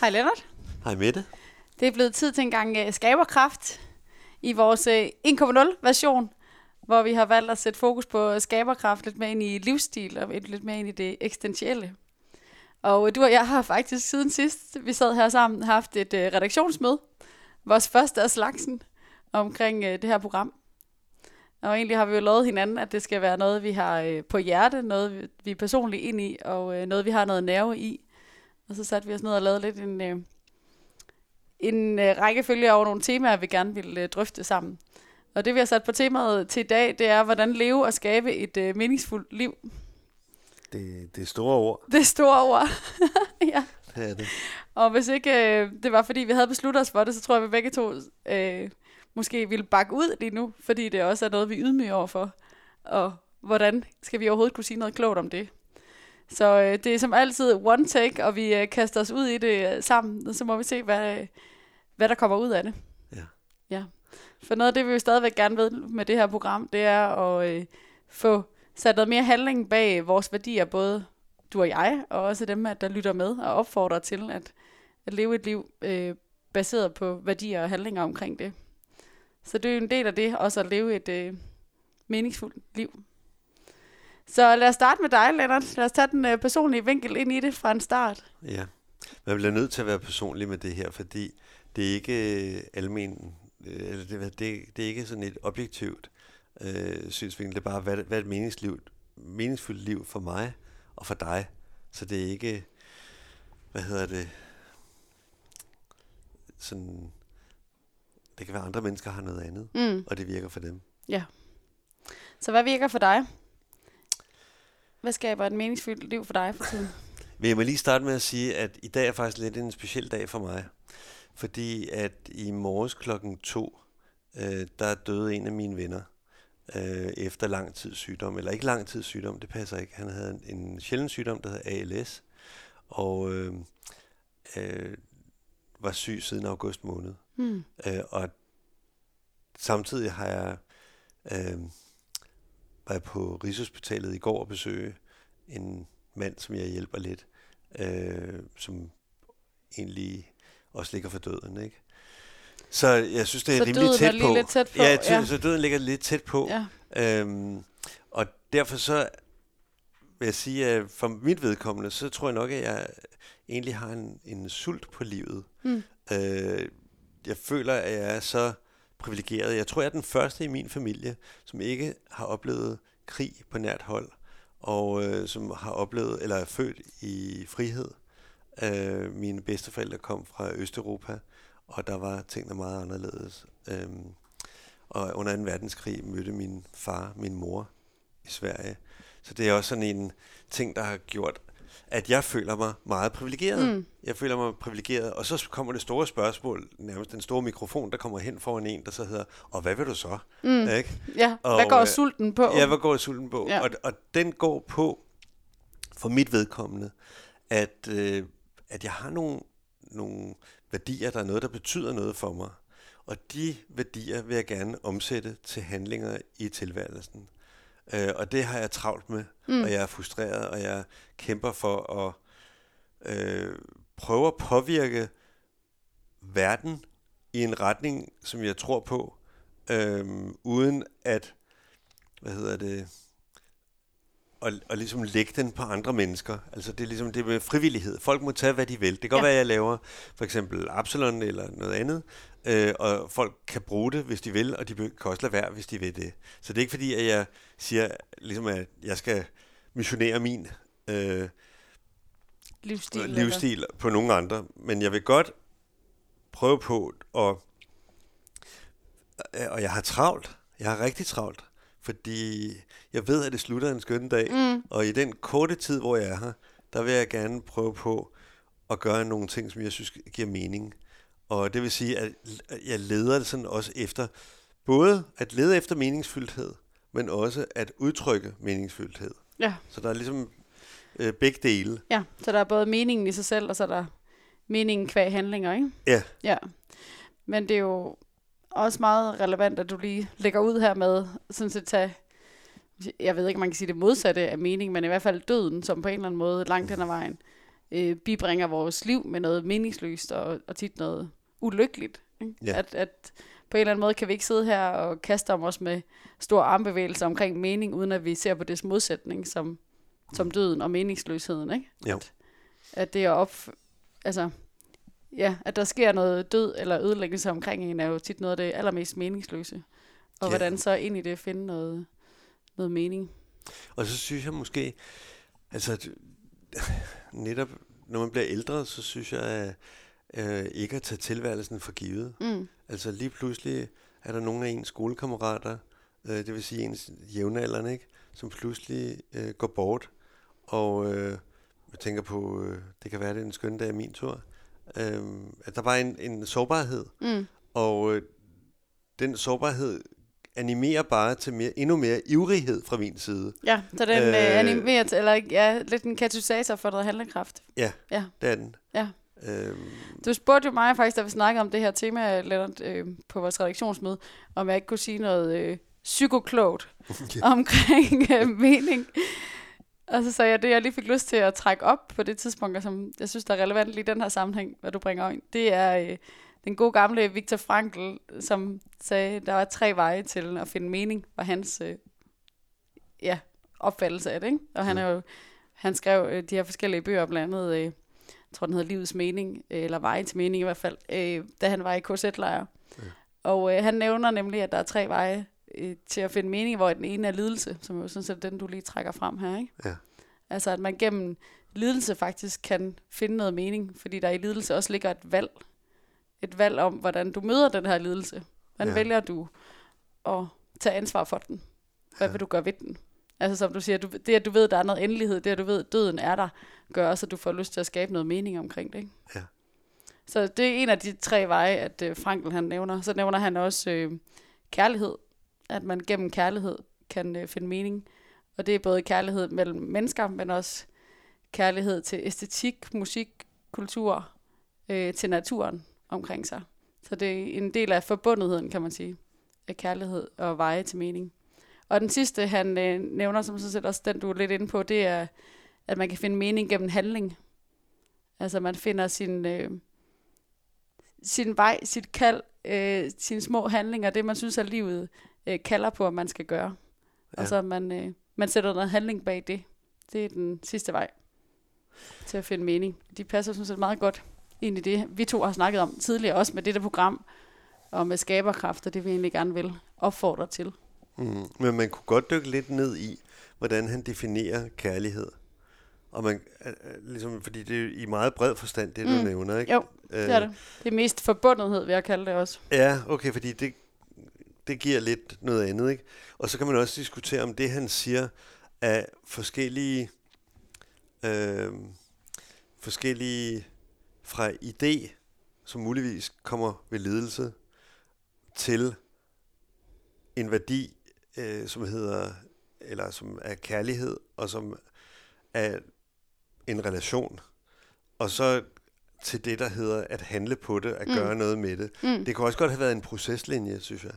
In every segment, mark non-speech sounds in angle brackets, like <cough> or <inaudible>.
Hej Lennart. Hej Mette. Det er blevet tid til en gang uh, skaberkraft i vores uh, 1.0 version, hvor vi har valgt at sætte fokus på skaberkraft lidt mere ind i livsstil og lidt mere ind i det eksistentielle. Og du og jeg har faktisk siden sidst, vi sad her sammen, haft et uh, redaktionsmøde, vores første af slagsen, omkring uh, det her program. Og egentlig har vi jo lovet hinanden, at det skal være noget, vi har på hjerte, noget vi er personligt ind i, og noget, vi har noget nerve i. Og så satte vi os ned og lavede lidt en, øh, en øh, rækkefølge over nogle temaer, vi gerne vil øh, drøfte sammen. Og det vi har sat på temaet til i dag, det er, hvordan leve og skabe et øh, meningsfuldt liv. Det, det er store ord. Det er store ord. <laughs> ja. Det er det. Og hvis ikke øh, det var, fordi vi havde besluttet os for det, så tror jeg, vi begge to øh, måske ville bakke ud lige nu, fordi det også er noget, vi er ydmyge overfor. Og hvordan skal vi overhovedet kunne sige noget klogt om det? Så øh, det er som altid one take, og vi øh, kaster os ud i det øh, sammen, og så må vi se, hvad, øh, hvad der kommer ud af det. Ja. ja. For noget af det, vi jo stadigvæk gerne ved med det her program, det er at øh, få sat noget mere handling bag vores værdier, både du og jeg, og også dem, der lytter med og opfordrer til at, at leve et liv øh, baseret på værdier og handlinger omkring det. Så det er jo en del af det, også at leve et øh, meningsfuldt liv. Så lad os starte med dig, Lennart. Lad os tage den øh, personlige vinkel ind i det fra en start. Ja, man bliver nødt til at være personlig med det her, fordi det er ikke øh, almen, øh, eller det, det, det er ikke sådan et objektivt øh, synsvinkel. Det er bare, hvad, hvad er et meningsliv, meningsfuldt liv for mig og for dig. Så det er ikke, hvad hedder det, sådan, det kan være andre mennesker har noget andet, Mm. og det virker for dem. Ja. Så hvad virker for dig? Hvad skaber et meningsfuldt liv for dig for tiden? <laughs> Men jeg må lige starte med at sige, at i dag er faktisk lidt en speciel dag for mig. Fordi at i morges klokken to, øh, der døde en af mine venner øh, efter lang tid sygdom. Eller ikke lang tid sygdom, det passer ikke. Han havde en, en sjælden sygdom, der hedder ALS. Og øh, øh, var syg siden august måned. Mm. Øh, og samtidig har jeg, øh, var jeg på Rigshospitalet i går og besøge en mand, som jeg hjælper lidt, øh, som egentlig også ligger for døden, ikke? Så jeg synes, det er Så rimelig tæt lige på. lidt tæt på, Ja, ja. ja, så døden ligger lidt tæt på. Ja. Øhm, og derfor så vil jeg sige, at for mit vedkommende, så tror jeg nok, at jeg egentlig har en, en sult på livet. Mm. Øh, jeg føler, at jeg er så privilegeret. Jeg tror, jeg er den første i min familie, som ikke har oplevet krig på nært hold, og øh, som har oplevet, eller er født i frihed. Øh, mine bedsteforældre kom fra Østeuropa, og der var tingene meget anderledes. Øh, og under 2. verdenskrig mødte min far min mor i Sverige. Så det er også sådan en ting, der har gjort, at jeg føler mig meget privilegeret. Mm. Jeg føler mig privilegeret. Og så kommer det store spørgsmål, nærmest den store mikrofon, der kommer hen foran en, der så hedder, og hvad vil du så? Mm. Ikke? Ja, hvad Og, går øh, sulten på? Ja, hvad går sulten på? Ja. Og, og den går på, for mit vedkommende, at, øh, at jeg har nogle, nogle værdier, der er noget, der betyder noget for mig. Og de værdier vil jeg gerne omsætte til handlinger i tilværelsen. Øh, og det har jeg travlt med, Mm. og jeg er frustreret, og jeg kæmper for at øh, prøve at påvirke verden i en retning, som jeg tror på, øh, uden at, hvad hedder det, og, og ligesom lægge den på andre mennesker. Altså det er ligesom det med frivillighed. Folk må tage, hvad de vil. Det kan godt Ja. være, at jeg laver for eksempel Absalon eller noget andet, øh, og folk kan bruge det, hvis de vil, og de kan også lade være, hvis de vil det. Så det er ikke fordi, at jeg siger, ligesom at jeg skal missionere min øh, Livsstil. eller- livsstil på nogen andre, men jeg vil godt prøve på at, og jeg har travlt, jeg har rigtig travlt, fordi jeg ved, at det slutter en skøn dag, Mm. og i den korte tid, hvor jeg er her, der vil jeg gerne prøve på at gøre nogle ting, som jeg synes giver mening. Og det vil sige, at jeg leder sådan også efter, både at lede efter meningsfyldthed, men også at udtrykke meningsfyldthed. Ja. Så der er ligesom øh, begge dele. ja, så der er både meningen i sig selv, og så er der meningen kvæg handlinger, ikke? Ja. Ja. Men det er jo også meget relevant, at du lige lægger ud her med, sådan set tage, jeg ved ikke, om man kan sige det modsatte af mening, men i hvert fald døden, som på en eller anden måde langt hen ad vejen øh, bibringer vores liv med noget meningsløst og, og tit noget ulykkeligt. Ikke? Ja. At, at på en eller anden måde kan vi ikke sidde her og kaste om os med stor armbevægelse omkring mening, uden at vi ser på dets modsætning som, som døden og meningsløsheden. Ikke? Jo. At, at det er op, altså, ja, at der sker noget død eller ødelæggelse omkring en, er jo tit noget af det allermest meningsløse. Og Ja. hvordan så ind i det finde noget, noget mening. Og så synes jeg måske, altså <laughs> netop når man bliver ældre, så synes jeg, at øh, ikke at tage tilværelsen for givet. Mm. Altså lige pludselig er der nogle af ens skolekammerater, øh, det vil sige ens jævnaldrende, ikke, som pludselig øh, går bort. Og øh, jeg tænker på, øh, det kan være, det er en skøn dag af min tur, øh, at der var en, en sårbarhed. Mm. Og øh, den sårbarhed animerer bare til mere, endnu mere ivrighed fra min side. Ja, så den Øh. øh, animerer til, eller ja, lidt en katalysator for noget handlekraft. Ja, Ja. det er den. Ja. Øhm, Du spurgte jo mig faktisk, da vi snakkede om det her tema, Lennart, øh, på vores redaktionsmøde, om jeg ikke kunne sige noget øh, psykoklogt <laughs> Ja. omkring øh, mening. Og så sagde jeg, det jeg lige fik lyst til at trække op på det tidspunkt, og som jeg synes, der er relevant lige i den her sammenhæng, hvad du bringer ind, det er øh, den gode gamle Viktor Frankl, som sagde, der var tre veje til at finde mening, var hans øh, ja, opfattelse af det. Ikke? Og han, Mm. er jo, han skrev øh, de her forskellige bøger, blandt andet, øh, jeg tror den hedder Livets Mening, øh, eller Veje til Mening i hvert fald, øh, da han var i KZ-lejr. Ja. Og øh, han nævner nemlig, at der er tre veje øh, til at finde mening, hvor den ene er lidelse, som jo sådan set den, du lige trækker frem her. Ikke? Ja. Altså, at man gennem lidelse faktisk kan finde noget mening, fordi der i lidelse også ligger et valg. Et valg om, hvordan du møder den her lidelse. Hvordan Ja. vælger du at tage ansvar for den? Hvad Ja. vil du gøre ved den? Altså som du siger, du, det at du ved, der er noget endelighed, det at du ved, døden er der, gør også, at du får lyst til at skabe noget mening omkring det. Ikke? Ja. Så det er en af de tre veje, at øh, Frankl han nævner. Så nævner han også øh, kærlighed. At man gennem kærlighed kan øh, finde mening. Og det er både kærlighed mellem mennesker, men også kærlighed til æstetik, musik, kultur, øh, til naturen omkring sig. Så det er en del af forbundetheden, kan man sige, af kærlighed og veje til mening. Og den sidste, han øh, nævner, som så set også den, du er lidt inde på, det er, at man kan finde mening gennem handling. Altså man finder sin, øh, sin vej, sit kald, øh, sine små handlinger, det man synes, er livet øh, kalder på, at man skal gøre. Ja. Og så man, øh, man sætter noget handling bag det. Det er den sidste vej til at finde mening. De passer sådan set meget godt ind i det, vi to har snakket om tidligere, også med dette program, og med skaberkraft, og det vi egentlig gerne vil opfordre til. Mm. Men man kunne godt dykke lidt ned i, hvordan han definerer kærlighed. Og man, øh, øh, ligesom, fordi det er i meget bred forstand, det du Mm. nævner, ikke? Jo, Det er det. Det er mest forbundethed, vil jeg kalde det også. Ja, okay, fordi det, det giver lidt noget andet, ikke? Og så kan man også diskutere, om det, han siger, er forskellige, øh, forskellige fra idé, som muligvis kommer ved ledelse, til en værdi, øh, som hedder, eller som er kærlighed, og som er en relation. Og så til det, der hedder at handle på det, at Mm. gøre noget med det. Mm. Det kunne også godt have været en proceslinje, synes jeg.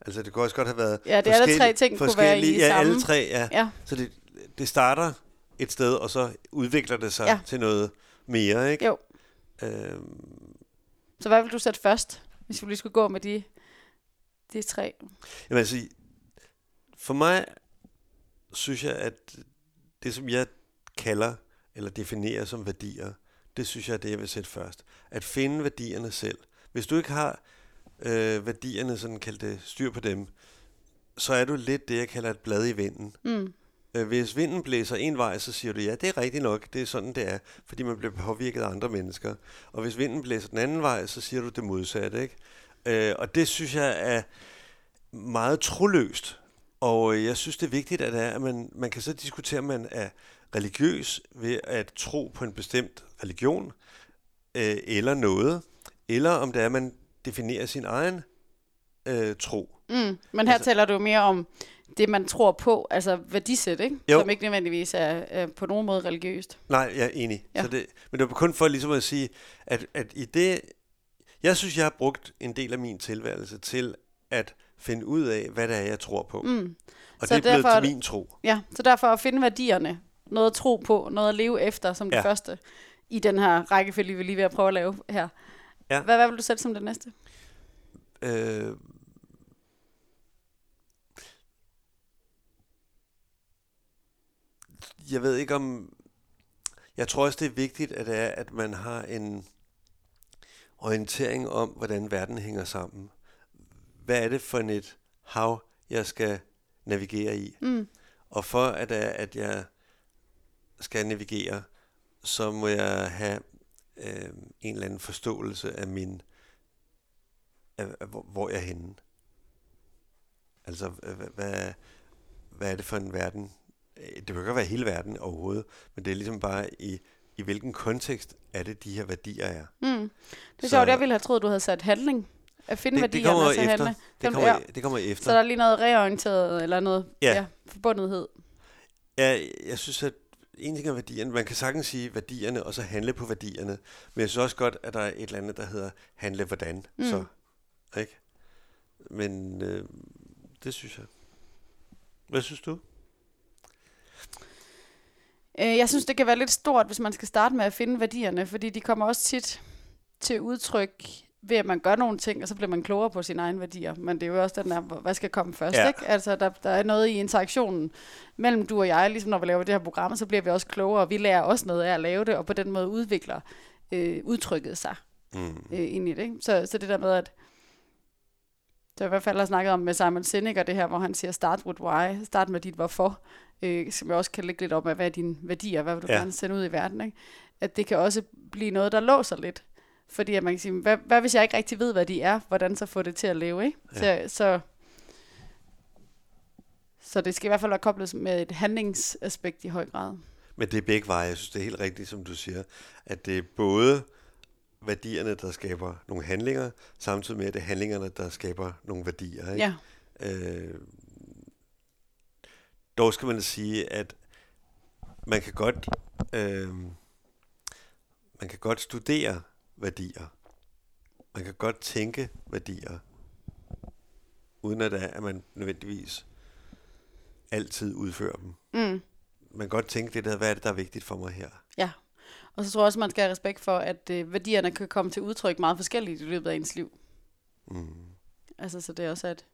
Altså, det kunne også godt have været Ja, det er alle tre forskellige- ting kunne være i ja, samme. alle tre, ja. Ja, Så det, det starter et sted, og så udvikler det sig. Ja. til noget mere, ikke? jo. Øhm, Så hvad vil du sætte først, hvis vi lige skulle gå med de, de tre? jamen altså, for mig synes jeg, at det, som jeg kalder eller definerer som værdier, det synes jeg er det, jeg vil sætte først. At finde værdierne selv. Hvis du ikke har øh, værdierne, sådan kaldte styr på dem, så er du lidt det, jeg kalder et blad i vinden. Mm. Øh, Hvis vinden blæser en vej, så siger du, ja, det er rigtigt nok, det er sådan, det er, fordi man bliver påvirket af andre mennesker. Og hvis vinden blæser den anden vej, så siger du det modsatte, ikke? Øh, og det synes jeg er meget troløst. Og øh, jeg synes, det er vigtigt, at, er, at man, man kan så diskutere, om man er religiøs ved at tro på en bestemt religion, øh, eller noget, eller om det er, at man definerer sin egen øh, tro. Mm. Men her Altså- taler du mere om det, man tror på, altså værdisæt, ikke? Jo. Som ikke nødvendigvis er, er på nogen måde religiøst. Nej, jeg er enig. Ja. Så det, men det var kun for ligesom at sige, at, at i det... Jeg synes, jeg har brugt en del af min tilværelse til at finde ud af, hvad det er, jeg tror på. Mm. Og Så det er blevet derfor- til min tro. Ja, så derfor at finde værdierne, noget at tro på, noget at leve efter som det Ja. første, i den her rækkefølge, vi lige ved at prøve at lave her. Ja. Hvad, hvad vil du sætte som det næste? Øh, jeg ved ikke om... Jeg tror også, det er vigtigt, at, det er, at man har en orientering om, hvordan verden hænger sammen. Hvad er det for et hav, jeg skal navigere i? Mm. Og for at, at jeg skal navigere, så må jeg have øh, en eller anden forståelse af min, af, af, hvor hvor jeg er henne. Altså, hvad, hvad, hvad er det for en verden? Øh, Det behøver ikke være hele verden overhovedet, men det er ligesom bare i, i hvilken kontekst er det, de her værdier er. Mm. Det er Så- sjovt, jeg ville have troet, du havde sat handling. At finde Det, det værdierne kommer og så efter. handle. Det kommer, ja. det kommer efter. Så der er lige noget reorienteret, eller noget Ja. ja, forbundethed. Ja, jeg synes, at en ting er værdierne. Man kan sagtens sige værdierne, og så handle på værdierne. Men jeg synes også godt, at der er et eller andet, der hedder handle hvordan. Mm. Så, ikke? Men øh, det synes jeg. Hvad synes du? Øh, Jeg synes, det kan være lidt stort, hvis man skal starte med at finde værdierne, fordi de kommer også tit til udtryk ved, at man gør nogle ting, og så bliver man klogere på sine egne værdier. Men det er jo også den der, hvad skal komme først, Ja. ikke? Altså, der, der er noget i interaktionen mellem du og jeg, ligesom når vi laver det her program, så bliver vi også klogere, og vi lærer også noget af at lave det, og på den måde udvikler øh, udtrykket sig Mm. øh, ind i det. Ikke? Så, så det der med, at det i hvert fald har snakket om med Simon Sinek, og det her, hvor han siger, start with why, start med dit hvorfor, øh, som jeg også kan lægge lidt op af, hvad er dine værdier, hvad vil du ja. gerne sende ud i verden, ikke? at det kan også blive noget, der låser lidt. Fordi at man kan sige, hvad, hvad hvis jeg ikke rigtig ved, hvad de er, hvordan så få det til at leve, ikke? Ja. Så, så, så det skal i hvert fald være koblet med et handlingsaspekt i høj grad. Men det er begge veje. Jeg synes, det er helt rigtigt, som du siger. At det er både værdierne, der skaber nogle handlinger, samtidig med, at det er handlingerne, der skaber nogle værdier. Ikke? Ja, Øh, dog skal man sige, at man kan godt øh, man kan godt studere værdier. Man kan godt tænke værdier, uden at, at man nødvendigvis altid udfører dem. mm. Man kan godt tænke det der, hvad er det, der er vigtigt for mig her? Ja, og så tror jeg også, man skal have respekt for, at øh, værdierne kan komme til udtryk meget forskelligt i løbet af ens liv. Mm. Altså, så det er også at...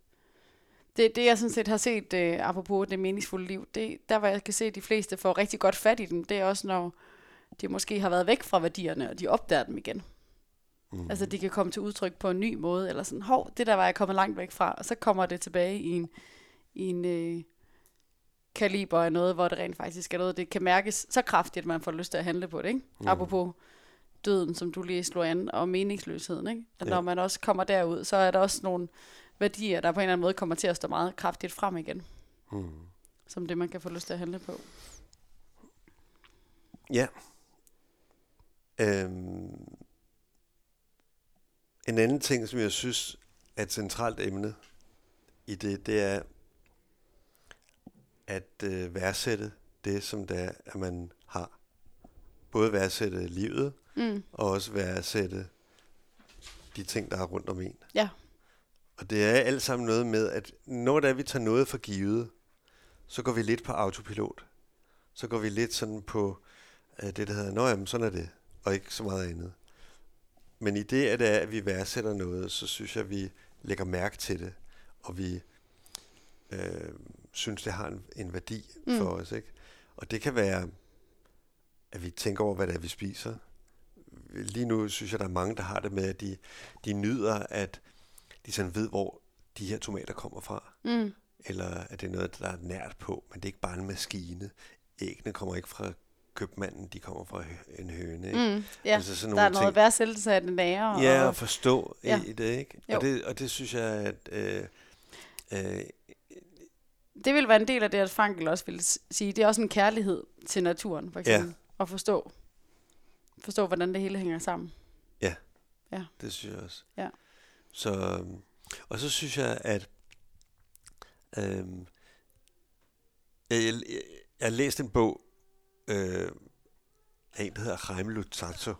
Det, det jeg sådan set har set, øh, apropos det meningsfulde liv, det, der hvor jeg kan se, at de fleste får rigtig godt fat i dem, det er også, når de måske har været væk fra værdierne, og de opdager dem igen. Mm. Altså, de kan komme til udtryk på en ny måde, eller sådan, hov, det der var jeg kommet langt væk fra, og så kommer det tilbage i en, i en øh, kaliber af noget, hvor det rent faktisk er noget, det kan mærkes så kraftigt, at man får lyst til at handle på det, ikke? Mm. Apropos døden, som du lige slog an, og meningsløsheden, ikke? At Ja. når man også kommer derud, så er der også nogle værdier, der på en eller anden måde kommer til at stå meget kraftigt frem igen, Mm. som det, man kan få lyst til at handle på. Ja. Øhm, en anden ting, som jeg synes er et centralt emne i det, det er at øh, værdsætte det, som det er, at man har. Både værdsætte livet, Mm. og også værdsætte de ting, der er rundt om en. Ja. Og det er alt sammen noget med, at når det er, vi tager noget for givet, så går vi lidt på autopilot. Så går vi lidt sådan på øh, det, der hedder, nå jamen, sådan er det, og ikke så meget andet. Men i det, at, det er, at vi værdsætter noget, så synes jeg, at vi lægger mærke til det, og vi øh, synes, det har en, en værdi mm. For os. Ikke? Og det kan være, at vi tænker over, hvad det er, vi spiser. Lige nu synes jeg, der er mange, der har det med, at de, de nyder, at de sådan ved, hvor de her tomater kommer fra. Mm. Eller at det er noget, der er nært på, men det er ikke bare en maskine. Æggene kommer ikke fra købmanden, de kommer fra en høne. Ikke? Mm. Ja, Altså sådan der er nogle noget ting. værdsættelse af den nære. Ja, og, forstå ja. Ja. i det, ikke? Jo. Og det, og det synes jeg, at øh, øh, det vil være en del af det, at Frankel også vil s- sige. Det er også en kærlighed til naturen, for eksempel. Ja. At forstå, forstå, hvordan det hele hænger sammen. det synes jeg også. Ja. Så, øhm, og så synes jeg, at øhm, jeg, jeg, jeg har læst en bog øh, en, der hedder Jaime Lutazzo,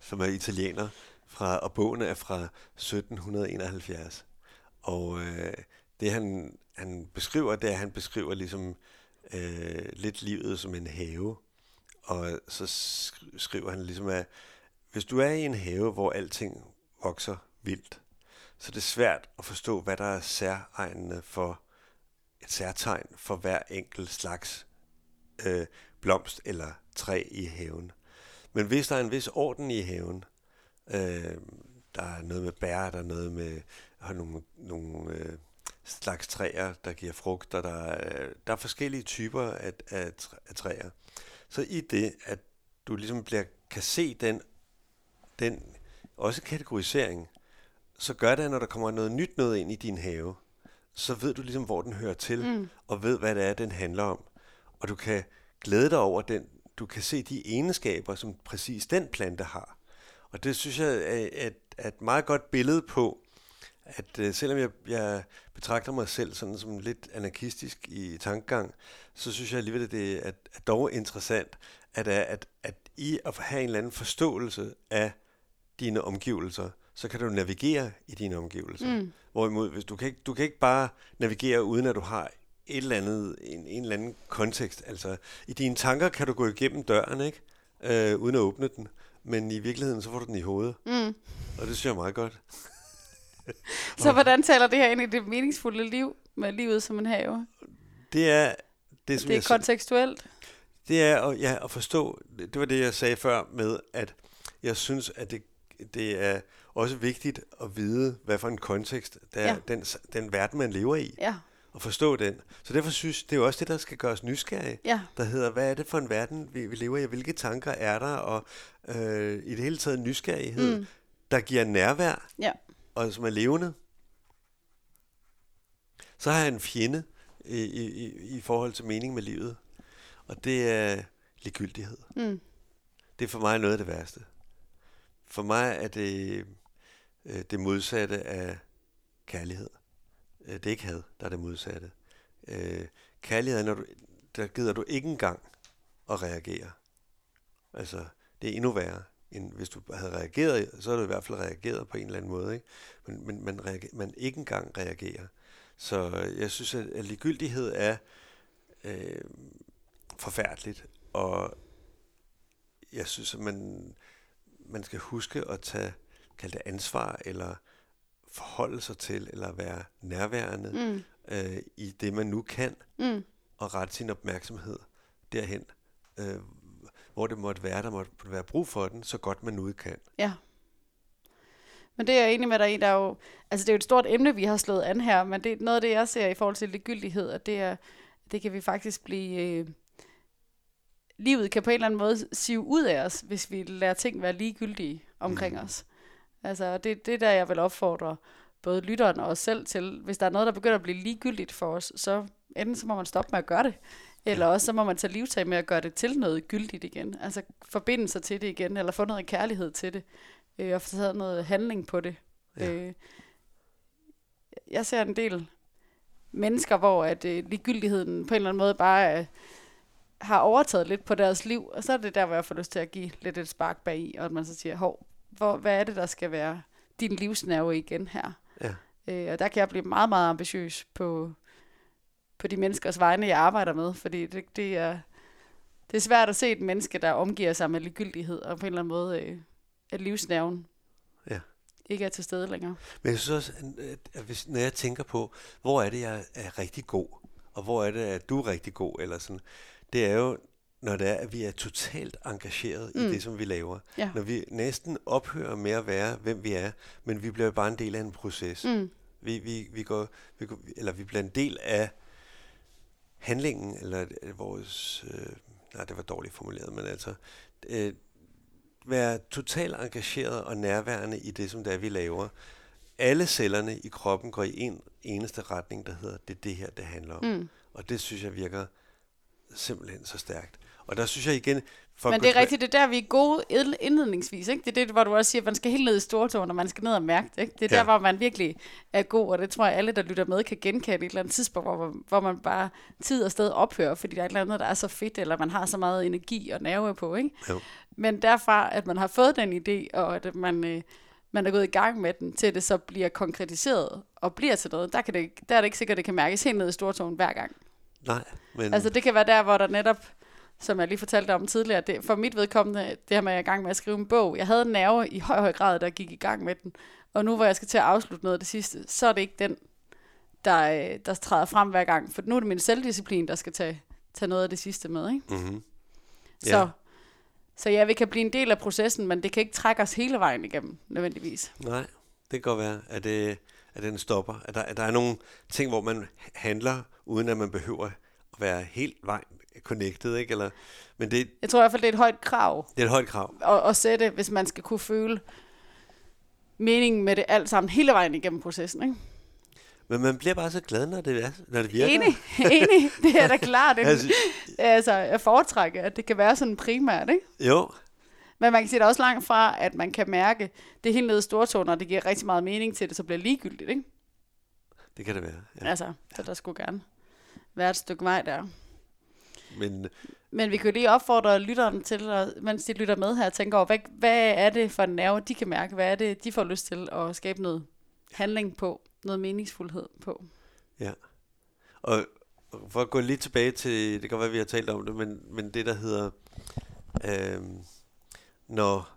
som er italiener, fra, og bogen er fra 1771. Og øh, det han, han beskriver, det er, at han beskriver ligesom øh, lidt livet som en have. Og så skriver han ligesom, at hvis du er i en have, hvor alting vokser vildt, så det er svært at forstå, hvad der er særegnende for et særtegn for hver enkelt slags øh, blomst eller træ i haven. Men hvis der er en vis orden i haven, øh, der er noget med bær, der er noget med har nogle, nogle øh, slags træer, der giver frugter, der, er, der er forskellige typer af, af, af træer. Så i det, at du ligesom bliver, kan se den, den også kategorisering, så gør det, at når der kommer noget nyt noget ind i din have, så ved du ligesom, hvor den hører til, mm. og ved, hvad det er, den handler om. Og du kan glæde dig over den, du kan se de egenskaber, som præcis den plante har. Og det synes jeg er et, et meget godt billede på, at uh, selvom jeg, jeg betragter mig selv sådan som lidt anarkistisk i tankegang, så synes jeg alligevel, at det er, er dog interessant, at, at, at i at have en eller anden forståelse af dine omgivelser, så kan du navigere i dine omgivelser. Mm. Hvorimod, hvis du kan ikke, du kan ikke bare navigere, uden at du har et eller andet, en, en eller anden kontekst. Altså, i dine tanker kan du gå igennem døren, ikke? Øh, uden at åbne den. Men i virkeligheden, så får du den i hovedet. Mm. Og det synes jeg meget godt. <laughs> så hvordan taler det her ind i det meningsfulde liv, med livet som en have? Det er... Det, som det er jeg, kontekstuelt? Det er at, ja, at forstå, det var det, jeg sagde før med, at jeg synes, at det, det er også vigtigt at vide, hvad for en kontekst, der ja. den, den verden, man lever i. Ja. Og forstå den. Så derfor synes det er jo også det, der skal gøre os nysgerrige. Ja. Der hedder, hvad er det for en verden, vi, vi lever i? Hvilke tanker er der? Og øh, i det hele taget nysgerrighed, mm. der giver nærvær. Ja. Og som er levende. Så har jeg en fjende i, i, i forhold til mening med livet. Og det er ligegyldighed. Mm. Det er for mig noget af det værste. For mig er det øh, det modsatte af kærlighed. Øh, det er ikke had, der er det modsatte. Øh, kærlighed er, når du, der gider du ikke engang at reagere. Altså, det er endnu værre, end hvis du havde reageret, så har du i hvert fald reageret på en eller anden måde. Ikke? Men, men man, reager, man ikke engang reagerer. Så jeg synes, at, at ligegyldighed er øh, forfærdeligt, og jeg synes, at man, man skal huske at tage kalde det ansvar, eller forholde sig til, eller være nærværende mm. øh, i det, man nu kan, mm. og rette sin opmærksomhed derhen, øh, hvor det måtte være, der måtte være brug for den, så godt man nu kan. Ja. Men det er jeg enig med dig i, der er jo, altså det er jo et stort emne, vi har slået an her, men det er noget af det, jeg ser i forhold til ligegyldighed, at det er, det kan vi faktisk blive, øh, livet kan på en eller anden måde sive ud af os, hvis vi lader ting være ligegyldige omkring mm. os. Altså, det, det er der, jeg vil opfordre både lytteren og os selv til. Hvis der er noget, der begynder at blive ligegyldigt for os, så enten så må man stoppe med at gøre det, eller også så må man tage livtag med at gøre det til noget gyldigt igen. Altså forbinde sig til det igen, eller få noget kærlighed til det, øh, og få taget noget handling på det. Ja. Øh, jeg ser en del mennesker, hvor at øh, ligegyldigheden på en eller anden måde bare øh, har overtaget lidt på deres liv, og så er det der, hvor jeg får lyst til at give lidt et spark bag i, og at man så siger, hov, hvor, hvad er det, der skal være din livsnerve igen her? Ja. Øh, og der kan jeg blive meget, meget ambitiøs på, på de menneskers vegne, jeg arbejder med, fordi det, det, er, det er svært at se et menneske, der omgiver sig med ligegyldighed, og på en eller anden måde, øh, at livsnerven ja. ikke er til stede længere. Men jeg synes også, at hvis, når jeg tænker på, hvor er det, jeg er rigtig god, og hvor er det, at du er rigtig god, eller sådan, det er jo, når det er, at vi er totalt engageret mm. i det, som vi laver. Ja. Når vi næsten ophører med at være, hvem vi er, men vi bliver bare en del af en proces. Mm. Vi, vi, vi, går, vi går, eller vi bliver en del af handlingen, eller vores... Øh, nej, det var dårligt formuleret, men altså... Øh, være totalt engageret og nærværende i det, som det er, vi laver. Alle cellerne i kroppen går i en eneste retning, der hedder, det er det her, det handler om. Mm. Og det synes jeg virker simpelthen så stærkt. Og der synes jeg igen... For Men det er rigtigt, det er der, vi er gode indledningsvis. Ikke? Det er det, hvor du også siger, at man skal helt ned i stortåen, og man skal ned og mærke det. Ikke? Det er ja. der, hvor man virkelig er god, og det tror jeg, alle, der lytter med, kan genkende et eller andet tidspunkt, hvor man, hvor man bare tid og sted ophører, fordi der er et eller andet, der er så fedt, eller man har så meget energi og nerve på. Ikke? Jo. Men derfra, at man har fået den idé, og at man... Øh, man er gået i gang med den, til det så bliver konkretiseret og bliver til noget, der, kan det, der er det ikke sikkert, at det kan mærkes helt ned i stortåen hver gang. Nej, men... Altså det kan være der, hvor der netop som jeg lige fortalte om tidligere, det, for mit vedkommende, det her med, at jeg er i gang med at skrive en bog, jeg havde en nerve i høj, høj grad, der gik i gang med den, og nu hvor jeg skal til at afslutte noget af det sidste, så er det ikke den, der, øh, der træder frem hver gang, for nu er det min selvdisciplin, der skal tage, tage noget af det sidste med, ikke? Mm-hmm. Så, ja. så ja, vi kan blive en del af processen, men det kan ikke trække os hele vejen igennem, nødvendigvis. Nej, det kan godt være, at, det, at den stopper. At der, at der er nogle ting, hvor man handler, uden at man behøver at være helt vejen connected, ikke? Eller, men det, Jeg tror i hvert fald, det er et højt krav det er et højt krav. at, at sætte, hvis man skal kunne føle meningen med det alt sammen hele vejen igennem processen, ikke? Men man bliver bare så glad, når det, er, når det virker. Enig, <laughs> enig. Det er da <laughs> klart. Altså, Altså, jeg foretrækker, at det kan være sådan primært, ikke? jo, Men man kan sige, det også langt fra, at man kan mærke det helt nede i stortåen, og det giver rigtig meget mening til det, så bliver det ligegyldigt, ikke? det kan det være. Ja. Altså, så der skulle gerne være et stykke vej der. Men Men vi kan jo lige opfordre lytteren til, at, mens de lytter med her, at tænke over, hvad, hvad er det for en nerve, de kan mærke? Hvad er det, de får lyst til at skabe noget handling på? Noget meningsfuldhed på? Ja. Og og for at gå lidt tilbage til, det kan godt være, vi har talt om det, men, men det der hedder, øhm, når,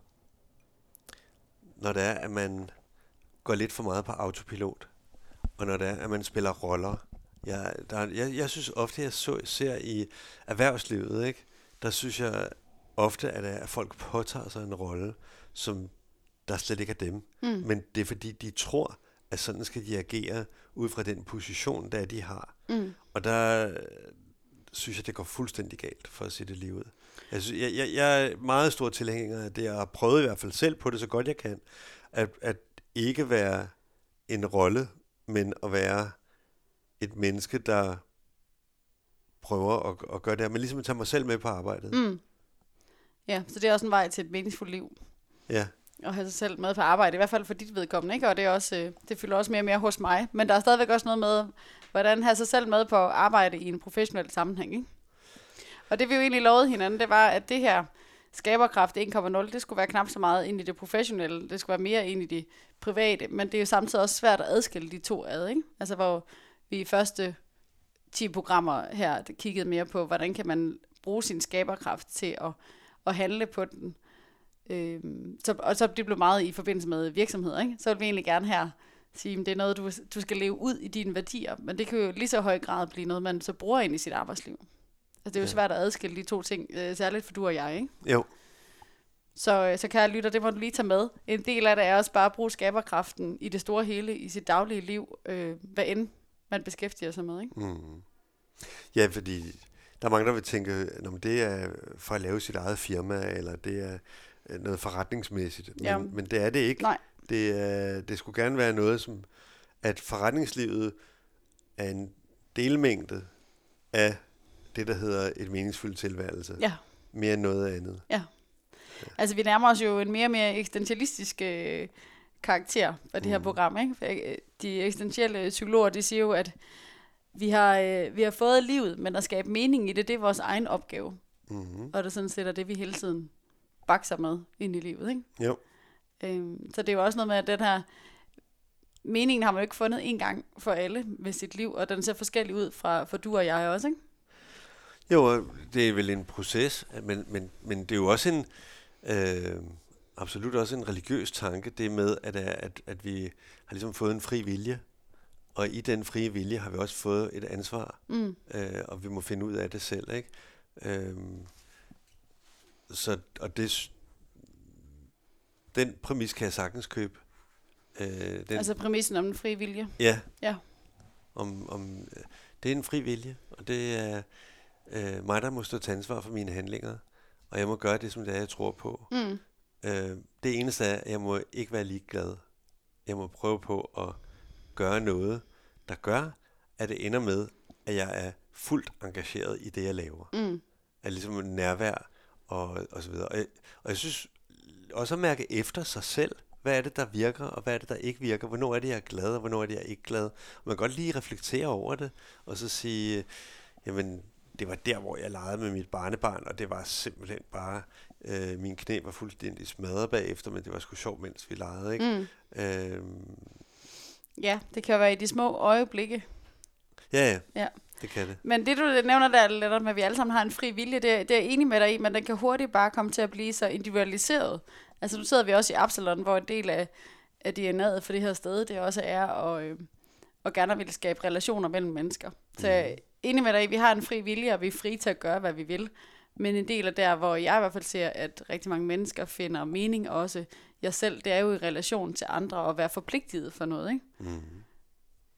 når det er, at man går lidt for meget på autopilot, og når det er, at man spiller roller. Jeg, der, er- jeg, jeg synes ofte, jeg så, ser i erhvervslivet, ikke? der synes jeg ofte, at, at folk påtager sig en rolle, som der slet ikke er dem. Mm. Men det er fordi, de tror, at sådan skal de agere ud fra den position, der de har. Mm. Og der øh, synes jeg, det går fuldstændig galt, for at sige det lige ud. Jeg, synes, jeg, jeg, jeg er meget stor tilhænger af det, og har prøvet i hvert fald selv på det, så godt jeg kan, at, at ikke være en rolle, men at være et menneske, der prøver at, at gøre det her, men ligesom at tage mig selv med på arbejdet. Mm. Ja, så det er også en vej til et meningsfuldt liv. Ja, at have sig selv med på arbejde, i hvert fald for dit vedkommende, ikke? og det, er også, øh, det fylder også mere og mere hos mig. Men der er stadigvæk også noget med, hvordan have sig selv med på arbejde i en professionel sammenhæng. Ikke? Og det vi jo egentlig lovede hinanden, det var, at det her skaberkraft 1.0, det skulle være knap så meget ind i det professionelle, det skulle være mere ind i det private, men det er jo samtidig også svært at adskille de to ad, ikke? Altså hvor vi i første 10 programmer her kiggede mere på, hvordan kan man bruge sin skaberkraft til at, at handle på den, Øhm, så, og så det blev meget i forbindelse med virksomheder, ikke? Så vil vi egentlig gerne her sige, at det er noget, du, du skal leve ud i dine værdier, men det kan jo lige så høj grad blive noget, man så bruger ind i sit arbejdsliv. Altså det er jo Ja. svært at adskille de to ting, øh, særligt for du og jeg, ikke? jo, Så, øh, så kære lytter, det må du lige tage med. En del af det er også bare at bruge skaberkraften i det store hele, i sit daglige liv, øh, hvad end man beskæftiger sig med, ikke? Mm. Ja, fordi der er mange, der vil tænke, at det er for at lave sit eget firma, eller det er øh, noget forretningsmæssigt. Men, Ja. men det er det ikke. Nej. Det, er, det skulle gerne være noget, som at forretningslivet er en delmængde af det, der hedder et meningsfuldt tilværelse. Ja. Mere end noget andet. Altså, vi nærmer os jo en mere og mere eksistentialistisk øh, karakter af det her Mm. program. Ikke? For, øh, De eksistentielle psykologer, de siger jo, at vi har, øh, vi har fået livet, men at skabe mening i det, det er vores egen opgave. Mm-hmm. Og det er sådan set er det, vi hele tiden bakser med ind i livet. Ikke? Jo. Øhm, så det er jo også noget med, at den her meningen har man jo ikke fundet en gang for alle med sit liv, og den ser forskellig ud fra for du og jeg også, ikke? Jo, det er vel en proces, men, men, men det er jo også en, øh, absolut også en religiøs tanke, det med, at, at, at vi har ligesom fået en fri vilje, og i den frie vilje har vi også fået et ansvar, Mm. øh, og vi må finde ud af det selv, ikke? Øh, så, og det, den præmis kan jeg sagtens købe. Øh, den, Altså præmissen om den frie vilje. Ja. Ja. Om, om, det er en fri vilje, og det er øh, mig, der må stå til ansvar for mine handlinger, og jeg må gøre det, som det er, jeg tror på. Mm. Øh, det eneste er, at jeg må ikke være ligeglad. Jeg må prøve på at gøre noget, der gør, at det ender med, at jeg er fuldt engageret i det, jeg laver. Mm. Er ligesom nærvær og, og så videre. Og jeg, og jeg synes også at mærke efter sig selv, hvad er det, der virker, og hvad er det, der ikke virker? Hvornår er det, jeg er glad, og hvornår er det, jeg er ikke glad? Og man kan godt lige reflektere over det, og så sige, jamen, det var der, hvor jeg legede med mit barnebarn, og det var simpelthen bare, øh, min knæ var fuldstændig smadret bagefter, men det var sgu sjovt, mens vi legede, ikke? Mm. Mm. Øhm, Ja, det kan være i de små øjeblikke. Ja, ja. Ja. Det kan det. Men det, du nævner der, Lennart, med at vi alle sammen har en fri vilje, det, det er jeg enig med dig i, men den kan hurtigt bare komme til at blive så individualiseret. Altså nu sidder vi også i Absalon, hvor en del af, af DNA'et for det her sted, det også er at, øh, at gerne vil skabe relationer mellem mennesker. Så jeg er enig med dig i, vi har en fri vilje, og vi er frie til at gøre, hvad vi vil. Men en del af der, hvor jeg i hvert fald ser, at rigtig mange mennesker finder mening også, jeg selv, det er jo i relation til andre og være forpligtet for noget, ikke? Mm.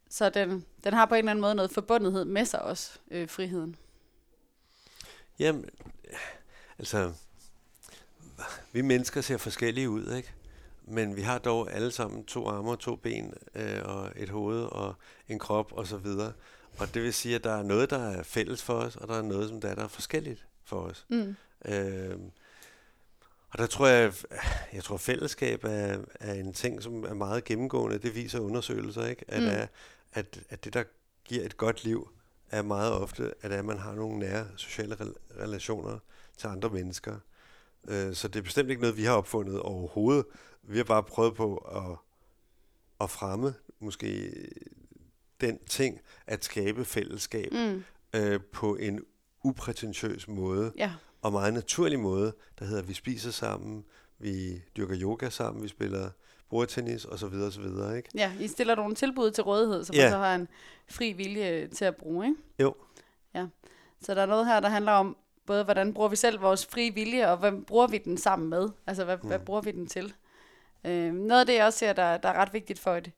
Så den, den har på en eller anden måde noget forbundethed med sig også, øh, friheden. Jamen, altså, vi mennesker ser forskellige ud, ikke? Men vi har dog alle sammen to arme og to ben, øh, og et hoved og en krop og så videre. Og det vil sige, at der er noget, der er fælles for os, og der er noget, som der er, der er forskelligt for os. Mm. Øh, og der tror jeg, jeg tror fællesskab er, er en ting, som er meget gennemgående. Det viser undersøgelser, ikke? At, Mm. er, at, at det, der giver et godt liv, er meget ofte, at, at man har nogle nære sociale rel- relationer til andre mennesker. Øh, så det er bestemt ikke noget, vi har opfundet overhovedet. Vi har bare prøvet på at, at fremme måske den ting, at skabe fællesskab Mm. øh, på en uprætentiøs måde Ja. og meget naturlig måde, der hedder, at vi spiser sammen, vi dyrker yoga sammen, vi spiller bordtennis og så videre, og så videre, ikke? ja, I stiller nogle tilbud til rådighed, Ja. man så har en fri vilje til at bruge, ikke? Jo. Ja. Så der er noget her, der handler om, både hvordan bruger vi selv vores frie vilje, og hvem bruger vi den sammen med? Altså, hvad, mm. hvad bruger vi den til? Øh, noget af det, jeg også ser, der, der er ret vigtigt for et,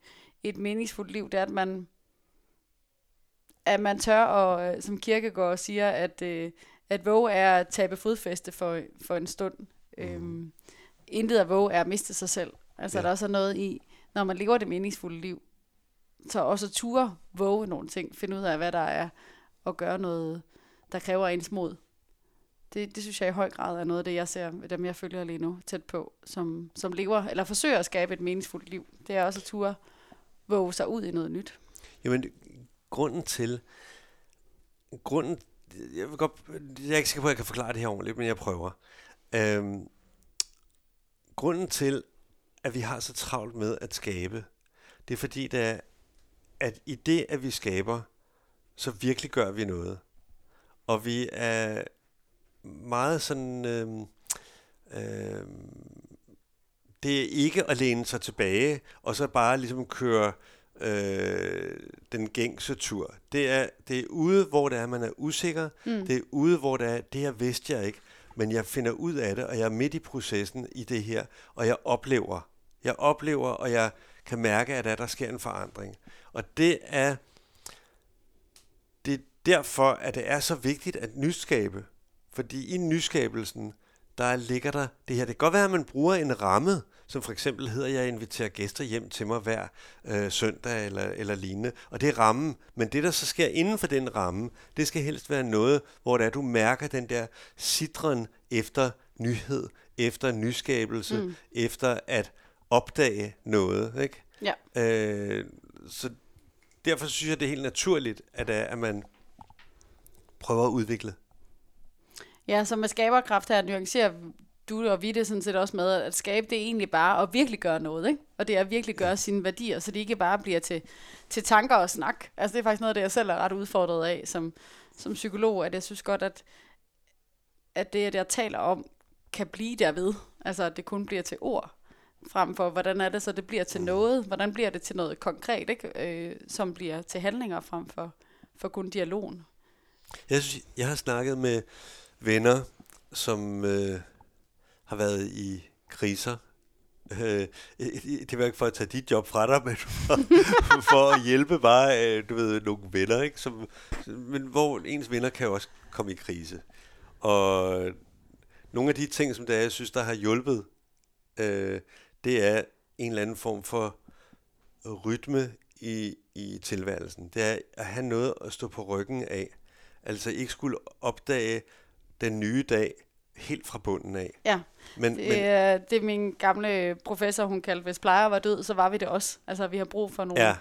et meningsfuldt liv, det er, at man, at man tør, og, øh, som Kirkegaard siger, at, øh, at våge er at tabe fodfæste for, for en stund. Mm. Øhm, intet at våge er at miste sig selv. Altså, Ja. der er også noget i, når man lever det meningsfulde liv, så også ture våge nogle ting, finde ud af, hvad der er, og gøre noget, der kræver ens mod. Det, det synes jeg i høj grad er noget af det, jeg ser med dem, jeg følger lige nu tæt på, som, som lever, eller forsøger at skabe et meningsfuldt liv. Det er også at ture våge sig ud i noget nyt. Jamen, grunden til, grunden, jeg, vil godt, jeg er ikke sikker på, at jeg kan forklare det her ordentligt, men jeg prøver. Øhm, grunden til, at vi har så travlt med at skabe, det er fordi, det er, at i det, at vi skaber, så virkelig gør vi noget. Og vi er meget sådan... Øhm, øhm, det er ikke at læne sig tilbage, og så bare ligesom køre øh, den gængse tur. Det er, det er ude, hvor det er, man er usikker. Mm. Det er ude, hvor det er, det her vidste jeg ikke, men jeg finder ud af det, og jeg er midt i processen i det her, og jeg oplever. Jeg oplever, og jeg kan mærke, at der, der sker en forandring. Og det er, det er derfor, at det er så vigtigt at nyskabe. Fordi i nyskabelsen, der ligger der det her. Det kan godt være, at man bruger en ramme, som for eksempel hedder, at jeg inviterer gæster hjem til mig hver øh, søndag eller, eller lignende. Og det er rammen. Men det, der så sker inden for den ramme, det skal helst være noget, hvor det er, du mærker den der sidren efter nyhed, efter nyskabelse, mm. efter at opdage noget. Ikke? Ja. Øh, så derfor synes jeg, det er helt naturligt, at, øh, at man prøver at udvikle. Ja, så med skaberkraft her nuancerer du og vi det sådan set også med, at skabe det egentlig bare at virkelig gøre noget, ikke? Og det er at virkelig gøre sine værdier, så det ikke bare bliver til, til tanker og snak. Altså det er faktisk noget af det, jeg selv er ret udfordret af som, som psykolog, at jeg synes godt, at, at det, jeg taler om, kan blive derved. Altså at det kun bliver til ord, frem for hvordan er det så, det bliver til noget? Hvordan bliver det til noget konkret, ikke? Øh, som bliver til handlinger frem for, for kun dialogen? Jeg, synes, jeg har snakket med venner, som øh, har været i kriser. Øh, det var ikke for at tage dit job fra dig, <laughs> men for, for at hjælpe bare, øh, du ved, nogle venner, ikke? Som, men hvor ens venner kan jo også komme i krise. Og nogle af de ting, som det er, jeg synes, der har hjulpet, øh, det er en eller anden form for rytme i, i tilværelsen. Det er at have noget at stå på ryggen af. Altså ikke skulle opdage den nye dag helt fra bunden af. Ja, Men, det, men er, det min gamle professor, hun kaldte, hvis plejer var død, så var vi det også. Altså, vi har brug for nogle, ja,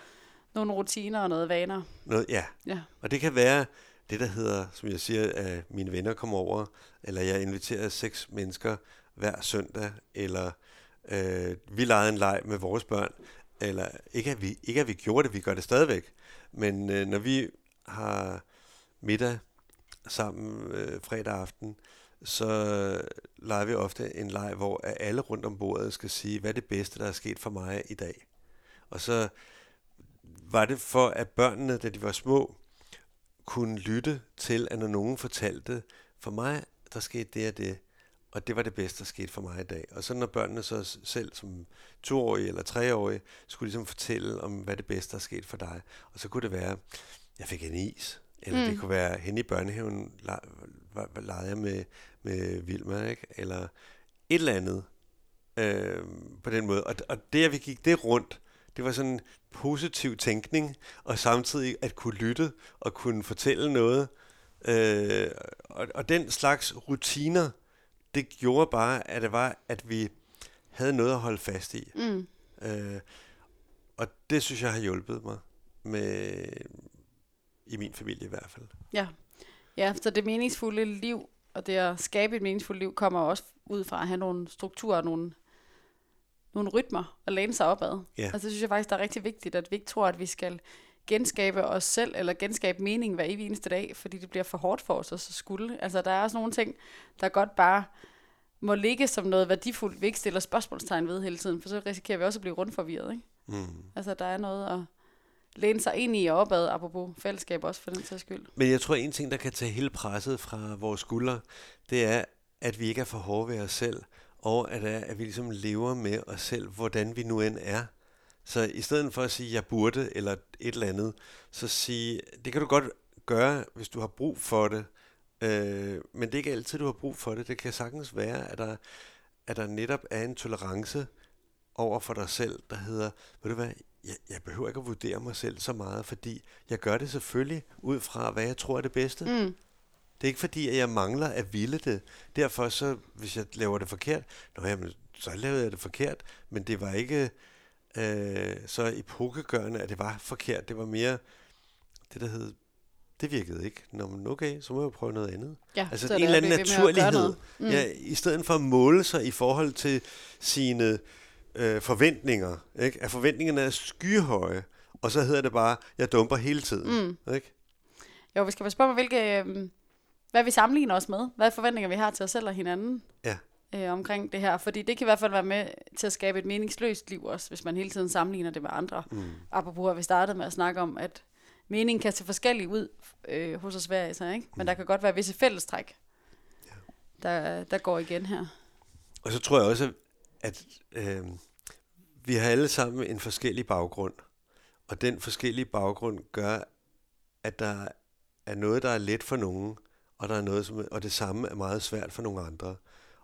nogle rutiner og noget vaner. noget, ja, Ja. og det kan være det, der hedder, som jeg siger, at mine venner kommer over, eller jeg inviterer seks mennesker hver søndag, eller øh, vi legede en leg med vores børn, eller ikke at, vi, ikke at vi gjorde det, vi gør det stadigvæk, men øh, når vi har middag sammen øh, fredag aften, så leger vi ofte en leg, hvor alle rundt om bordet skal sige, hvad er det bedste, der er sket for mig i dag. Og så var det for, at børnene, da de var små, kunne lytte til, at når nogen fortalte, for mig, der skete det og det, og det var det bedste, der skete for mig i dag. Og så når børnene så selv som toårige eller treårige skulle ligesom fortælle om, hvad det bedste, der er sket for dig. Og så kunne det være, jeg fik en is, eller mm. det kunne være, hen i børnehaven legede jeg med, med Vilma, ikke? eller et eller andet øh, på den måde. Og, og det, at vi gik det rundt, det var sådan positiv tænkning, og samtidig at kunne lytte og kunne fortælle noget. Øh, og, og den slags rutiner, det gjorde bare, at det var, at vi havde noget at holde fast i. Mm. Øh, og det synes jeg har hjulpet mig med i min familie i hvert fald. Ja, ja så det meningsfulde liv og det at skabe et meningsfuldt liv kommer også ud fra at have nogle strukturer, nogle, nogle rytmer at læne sig opad. Ja. Altså det synes jeg faktisk, der er rigtig vigtigt, at vi ikke tror, at vi skal genskabe os selv, eller genskabe mening hver evig eneste dag, fordi det bliver for hårdt for os at skulle. Altså der er også nogle ting, der godt bare må ligge som noget værdifuldt, vi ikke stiller spørgsmålstegn ved hele tiden, for så risikerer vi også at blive rundt forvirret. Ikke? Mm. Altså der er noget at læne sig ind i og opad, apropos fællesskab også for den sags skyld. Men jeg tror, en ting, der kan tage hele presset fra vores skuldre, det er, at vi ikke er for hårde ved os selv, og at, at vi ligesom lever med os selv, hvordan vi nu end er. Så i stedet for at sige, jeg burde, eller et eller andet, så sige, det kan du godt gøre, hvis du har brug for det, øh, men det er ikke altid, du har brug for det. Det kan sagtens være, at der, at der netop er en tolerance over for dig selv, der hedder, ved du hvad, jeg, jeg behøver ikke at vurdere mig selv så meget, fordi jeg gør det selvfølgelig ud fra, hvad jeg tror er det bedste. Mm. Det er ikke fordi, at jeg mangler at ville det. Derfor så, hvis jeg laver det forkert, nå jamen, så lavede jeg det forkert, men det var ikke øh, så epokegørende, at det var forkert. Det var mere det, der hed, det virkede ikke. Nå, men okay, så må jeg prøve noget andet. Ja, altså en eller anden naturlighed. Mm. Ja, I stedet for at måle sig i forhold til sine øh, forventninger. Ikke? At forventningerne er skyhøje, og så hedder det bare, jeg dumper hele tiden. Mm. Ikke? Jo, vi skal passe på, hvilke, øh, hvad vi sammenligner os med. Hvad forventninger vi har til os selv og hinanden. Ja. Øh, omkring det her. Fordi det kan i hvert fald være med til at skabe et meningsløst liv også, hvis man hele tiden sammenligner det med andre. Mm. Apropos at vi startede med at snakke om, at meningen kan se forskellig ud øh, hos os hver især, ikke? Men mm. der kan godt være visse fællestræk, ja. der, der går igen her. Og så tror jeg også, at øh, vi har alle sammen en forskellig baggrund, og den forskellige baggrund gør, at der er noget, der er let for nogen, og der er noget, som, og det samme er meget svært for nogle andre.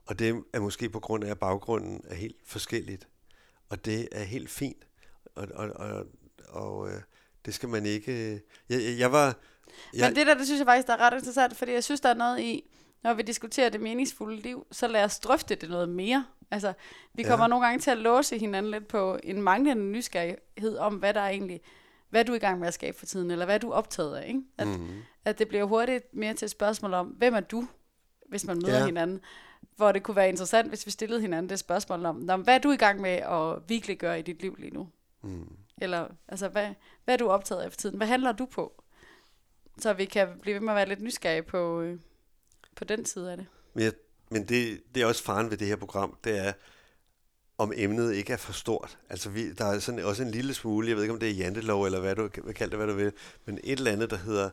Og det er måske på grund af, at baggrunden er helt forskelligt. Og det er helt fint. Og, og, og, og øh, det skal man ikke... Øh, jeg, jeg var... Jeg, Men det der, det synes jeg faktisk, der er ret interessant, fordi jeg synes, der er noget i, når vi diskuterer det meningsfulde liv, så lad os drøfte det noget mere. Altså, vi kommer ja. nogle gange til at låse hinanden lidt på en manglende nysgerrighed om, hvad der er egentlig, hvad du er i gang med at skabe for tiden, eller hvad du er optaget af. Ikke? At, mm-hmm. at det bliver hurtigt mere til et spørgsmål om, hvem er du, hvis man møder ja. hinanden. Hvor det kunne være interessant, hvis vi stillede hinanden det spørgsmål om, hvad er du i gang med at virkelig gøre i dit liv lige nu? Mm. Eller, altså, hvad, hvad er du optaget af for tiden? Hvad handler du på? Så vi kan blive ved med at være lidt nysgerrige på, øh, på den side af det. Men, jeg, men det, det er også faren ved det her program, det er, om emnet ikke er for stort. Altså, vi, der er sådan også en lille smule, jeg ved ikke, om det er jantelov, eller hvad du vil kalde det, hvad du vil, men et eller andet, der hedder,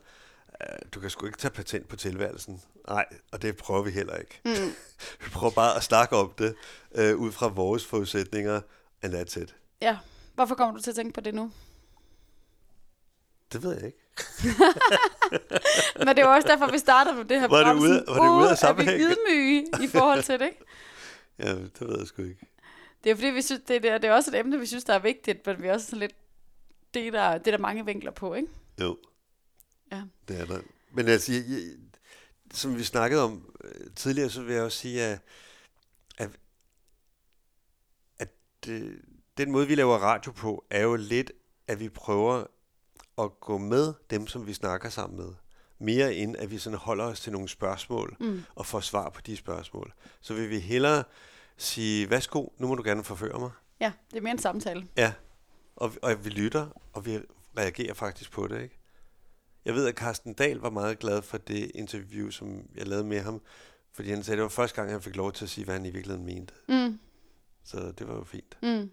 uh, du kan sgu ikke tage patent på tilværelsen. Nej, og det prøver vi heller ikke. Mm. <laughs> vi prøver bare at snakke om det, uh, ud fra vores forudsætninger, and that's it. Ja, hvorfor kommer du til at tænke på det nu? Det ved jeg ikke. <laughs> Men det var også derfor, vi startede med det her var program. Det ude, var det ude af sammenhæng? Er vi ydmyge i forhold til det, ikke? <laughs> ja, det ved jeg sgu ikke. Det er fordi, vi synes, det, er, det er også et emne, vi synes, der er vigtigt, men vi er også sådan lidt, det er der, det er der mange vinkler på, ikke? Jo. Ja. Det er der. Men altså, jeg, jeg, som vi snakkede om øh, tidligere, så vil jeg også sige, at, at, at øh, den måde, vi laver radio på, er jo lidt, at vi prøver at gå med dem, som vi snakker sammen med. Mere end at vi sådan holder os til nogle spørgsmål mm. og får svar på de spørgsmål. Så vil vi hellere sige, værsgo, nu må du gerne forføre mig. Ja, det er mere en samtale. Ja, og, og vi lytter, og vi reagerer faktisk på det, ikke? Jeg ved, at Carsten Dahl var meget glad for det interview, som jeg lavede med ham, fordi han sagde, at det var første gang, han fik lov til at sige, hvad han i virkeligheden mente. Mm. Så det var jo fint. Mm.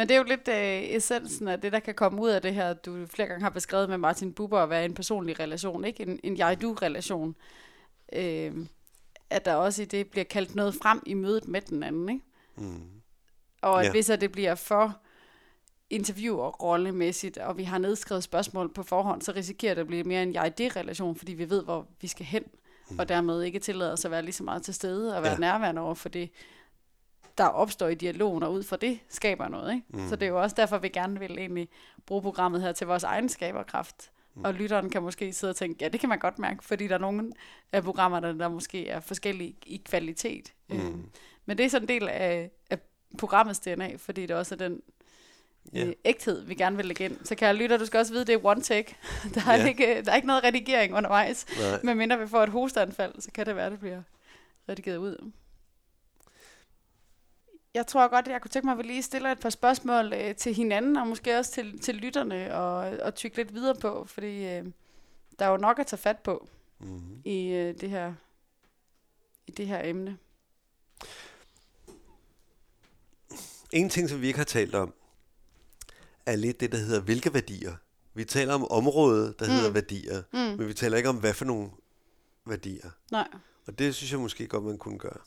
Men det er jo lidt øh, essensen af det, der kan komme ud af det her, du flere gange har beskrevet med Martin Buber at være en personlig relation, ikke en, en jeg-du-relation. Øh, at der også i det bliver kaldt noget frem i mødet med den anden, ikke? Mm. Og at Ja. hvis det bliver for interview- og rollemæssigt, og vi har nedskrevet spørgsmål på forhånd, så risikerer det at blive mere en jeg-det-relation, fordi vi ved, hvor vi skal hen, mm. og dermed ikke tillader os at være lige så meget til stede og være ja. nærværende over for det, der opstår i dialogen, og ud fra det skaber noget. Ikke? Mm. Så det er jo også derfor, vi gerne vil egentlig bruge programmet her til vores egen skaberkraft. Mm. Og lytteren kan måske sidde og tænke, ja, det kan man godt mærke, fordi der er nogle af programmerne, der måske er forskellige i kvalitet. Mm. Men det er sådan en del af, af programmets DNA, fordi det også er den yeah. ægthed, vi gerne vil lægge ind. Så kan jeg lytte, du skal også vide, det er one take. <laughs> Der er, Ja. ikke, der er ikke noget redigering undervejs. Nej. Men mindre vi får et hosteanfald, så kan det være, det bliver redigeret ud. Jeg tror godt, at jeg kunne tænke mig, at vi lige stiller et par spørgsmål øh, til hinanden, og måske også til, til lytterne, og, og tykke lidt videre på, fordi øh, der er jo nok at tage fat på Mm. i, øh, det, her, i det her emne. En ting, som vi ikke har talt om, er lidt det, der hedder hvilke værdier. Vi taler om området, der mm. hedder værdier, mm. men vi taler ikke om, hvad for nogle værdier. Nej. Og det synes jeg måske godt, man kunne gøre.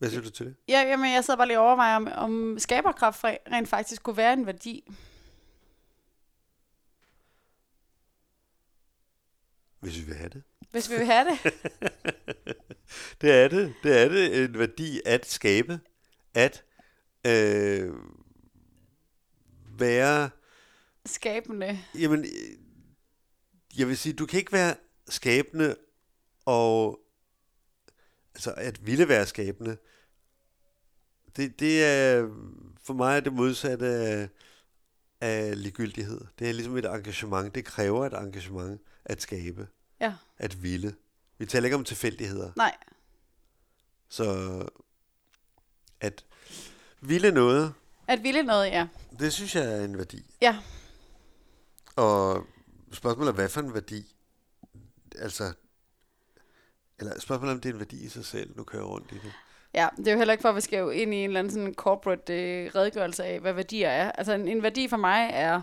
Hvad siger du til det? Ja, jamen, jeg sidder bare lige og overvejer, om, om skaberkraft re- rent faktisk kunne være en værdi. Hvis vi vil have det. Hvis vi vil have det. <laughs> Det er det. Det er det en værdi at skabe, at øh, være Skabende. Jamen, øh, jeg vil sige, du kan ikke være skabende og altså at ville være skabende. Det, det er for mig er det modsatte af, af ligegyldighed. Det er ligesom et engagement. Det kræver et engagement at skabe, Ja. at ville. Vi taler ikke om tilfældigheder. Nej. Så at ville noget, At ville noget, ja. det synes jeg er en værdi. Ja. Og spørgsmålet er, hvad for en værdi? Altså, eller spørgsmålet om det er en værdi i sig selv, nu kører jeg rundt i det. Ja, det er jo heller ikke for, at vi skal jo ind i en eller anden sådan corporate øh, redegørelse af, hvad værdier er. Altså en, en værdi for mig er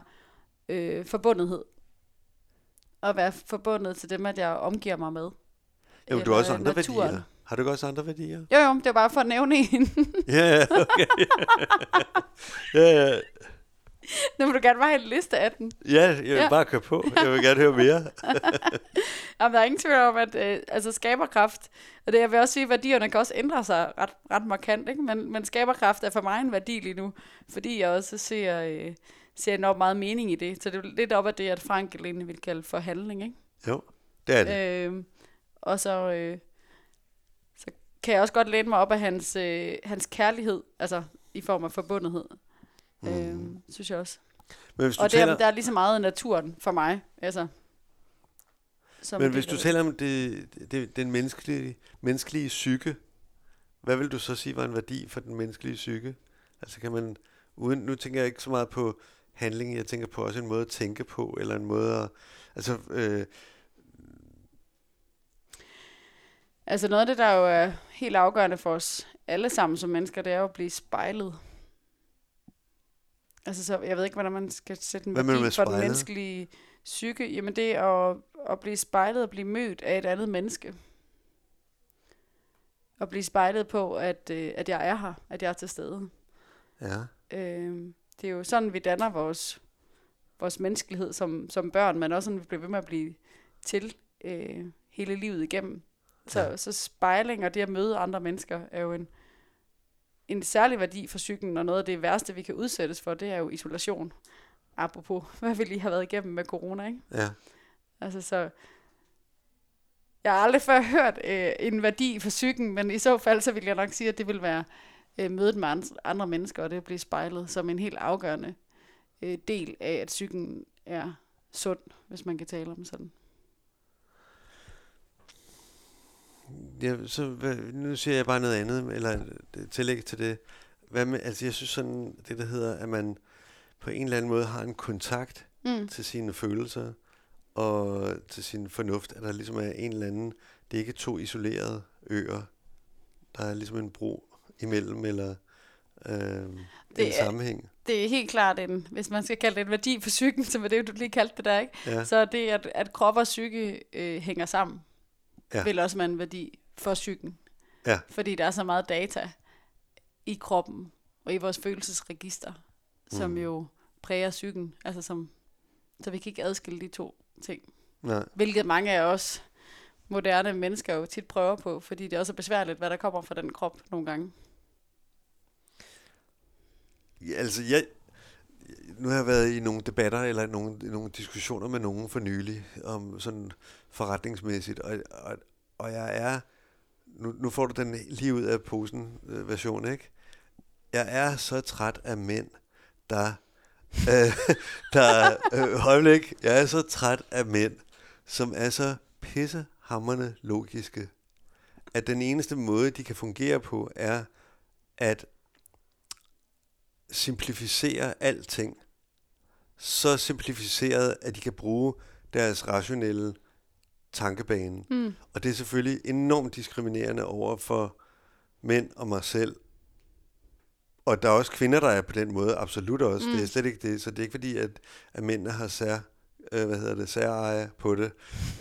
øh, forbundethed. At være forbundet til dem, at jeg omgiver mig med. Jamen, du har også Eller andre naturen. værdier. Har du også andre værdier? Jo, jo, det var bare for at nævne en. <laughs> Ja, ja, okay. <laughs> ja, ja. Nu vil du gerne bare have en liste af den. ja, jeg vil Ja. bare køre på. Jeg vil gerne høre mere. <laughs> Jamen, der er ingen tvivl om, at øh, altså skaberkraft, og det jeg vil også sige, at værdierne kan også ændre sig ret, ret markant, ikke? Men, men skaberkraft er for mig en værdi lige nu, fordi jeg også ser, øh, ser enormt meget mening i det. Så det er lidt op af det, at Frank egentlig vil kalde for handling, ikke? Jo, det er det. Øh, og så, øh, så kan jeg også godt læne mig op af hans, øh, hans kærlighed, altså i form af forbundethed. Mm. Øh, synes jeg også. Men hvis du Og det, taler, er, der er lige så meget naturen for mig. Altså, som men en hvis du taler om det, det, den menneskelige, menneskelige psyke, hvad vil du så sige var en værdi for den menneskelige psyke? Altså kan man, uden, nu tænker jeg ikke så meget på handling, jeg tænker på også en måde at tænke på, eller en måde at, altså, øh, Altså noget af det, der jo er helt afgørende for os alle sammen som mennesker, det er jo at blive spejlet. Altså så, jeg ved ikke, hvordan man skal sætte en Hvad værdi for den spejlet? menneskelige psyke. Jamen det er at, at blive spejlet og blive mødt af et andet menneske. Og blive spejlet på, at, øh, at jeg er her, at jeg er til stede. ja, Øh, det er jo sådan, vi danner vores, vores menneskelighed som, som børn, men også sådan, vi bliver ved med at blive til øh, hele livet igennem. Så, ja. så spejling og det at møde andre mennesker er jo en, en særlig værdi for psyken, og noget af det værste, vi kan udsættes for, det er jo isolation. Apropos, <laughs> hvad vi lige har været igennem med corona, ikke? ja. Altså så... Jeg har aldrig før hørt øh, en værdi for psyken, men i så fald, så vil jeg nok sige, at det vil være øh, mødet med andre, andre mennesker, og det at blive spejlet som en helt afgørende øh, del af, at psyken er sund, hvis man kan tale om sådan. Ja så, hvad, nu siger jeg bare noget andet, eller tillæg til det. Hvad med, altså jeg synes sådan, det der hedder, at man, på en eller anden måde har en kontakt Mm. til sine følelser og til sin fornuft, at der ligesom er en eller anden, det er ikke to isolerede øer, der er ligesom en bro imellem, eller øh, en Det er- sammenhæng. Det er helt klart en, hvis man skal kalde det en værdi for psyken, <laughs> som er det, du lige kaldte det der, ikke? Ja. Så er det, at, at krop og psyke øh, hænger sammen, Ja. vil også være en værdi for psyken. Ja. Fordi der er så meget data i kroppen og i vores følelsesregister, som Mm. jo præger psyken. Altså som, så vi kan ikke adskille de to ting. Nej. Hvilket mange af os moderne mennesker jo tit prøver på, fordi det også er besværligt, hvad der kommer fra den krop nogle gange. Ja, altså, jeg, nu har jeg været i nogle debatter eller nogle, nogle diskussioner med nogen for nylig om sådan forretningsmæssigt, og, og, og jeg er, nu, nu får du den lige ud af posen øh, version, ikke? Jeg er så træt af mænd, der, <laughs> øh, der øh, øjeblik, jeg er så træt af mænd, som er så pissehammerne logiske, at den eneste måde, de kan fungere på, er at simplificere alting. Så simplificeret, at de kan bruge deres rationelle tankebane. Mm. Og det er selvfølgelig enormt diskriminerende over for mænd og mig selv. Og der er også kvinder, der er på den måde, absolut også. Mm. Det er slet ikke det. Så det er ikke fordi, at, at mændene har sær, øh, hvad hedder det, særeje på det.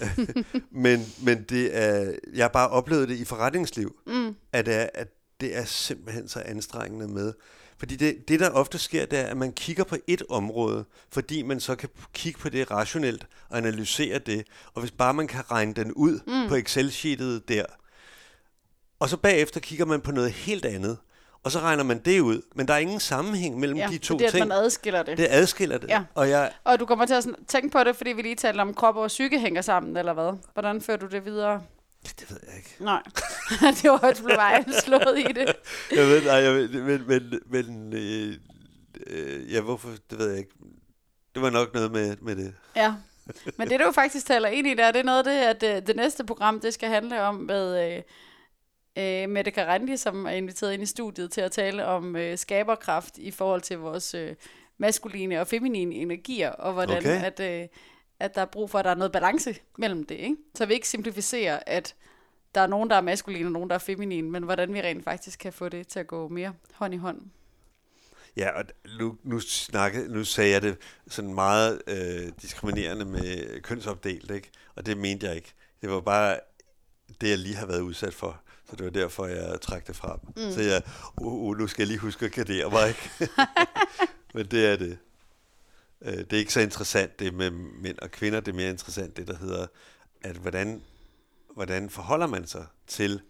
<laughs> <laughs> men, men det er, jeg har bare oplevet det i forretningsliv, Mm. at, det er, at det er simpelthen så anstrengende med. Fordi det, det, der ofte sker, det er, at man kigger på et område, fordi man så kan kigge på det rationelt og analysere det. Og hvis bare man kan regne den ud mm. på Excel-sheetet der, og så bagefter kigger man på noget helt andet, og så regner man det ud. Men der er ingen sammenhæng mellem Ja, de to at ting. man adskiller det. Det adskiller det. Ja. Og jeg, Og du kommer til at tænke på det, fordi vi lige talte om krop og psyke hænger sammen, eller hvad? Hvordan fører du det videre? Det ved jeg ikke. Nej, <laughs> det var et blev bare slået i det. Jeg ved, nej, jeg ved, men, men, men øh, øh, ja, hvorfor, det ved jeg ikke. Det var nok noget med, med det. Ja, men det du faktisk taler ind i der, det er noget af det, at øh, det næste program, det skal handle om med øh, øh, Mette Karandi, som er inviteret ind i studiet til at tale om øh, skaberkraft i forhold til vores øh, maskuline og feminine energier, og hvordan Okay. at, øh, at der er brug for, at der er noget balance mellem det. Ikke? Så vi ikke simplificerer, at der er nogen, der er maskuline og nogen, der er feminine, men hvordan vi rent faktisk kan få det til at gå mere hånd i hånd. Ja, og nu, nu, snakkede, nu sagde jeg det sådan meget øh, diskriminerende med kønsopdelt, ikke? Og det mente jeg ikke. Det var bare det, jeg lige har været udsat for. Så det var derfor, jeg trak det frem. Mm. Så jeg, uh, uh, nu skal jeg lige huske at gardere mig, ikke? <laughs> Men det er det. Øh, Det er ikke så interessant, det med mænd og kvinder. Det er mere interessant, det der hedder, at hvordan, hvordan forholder man sig til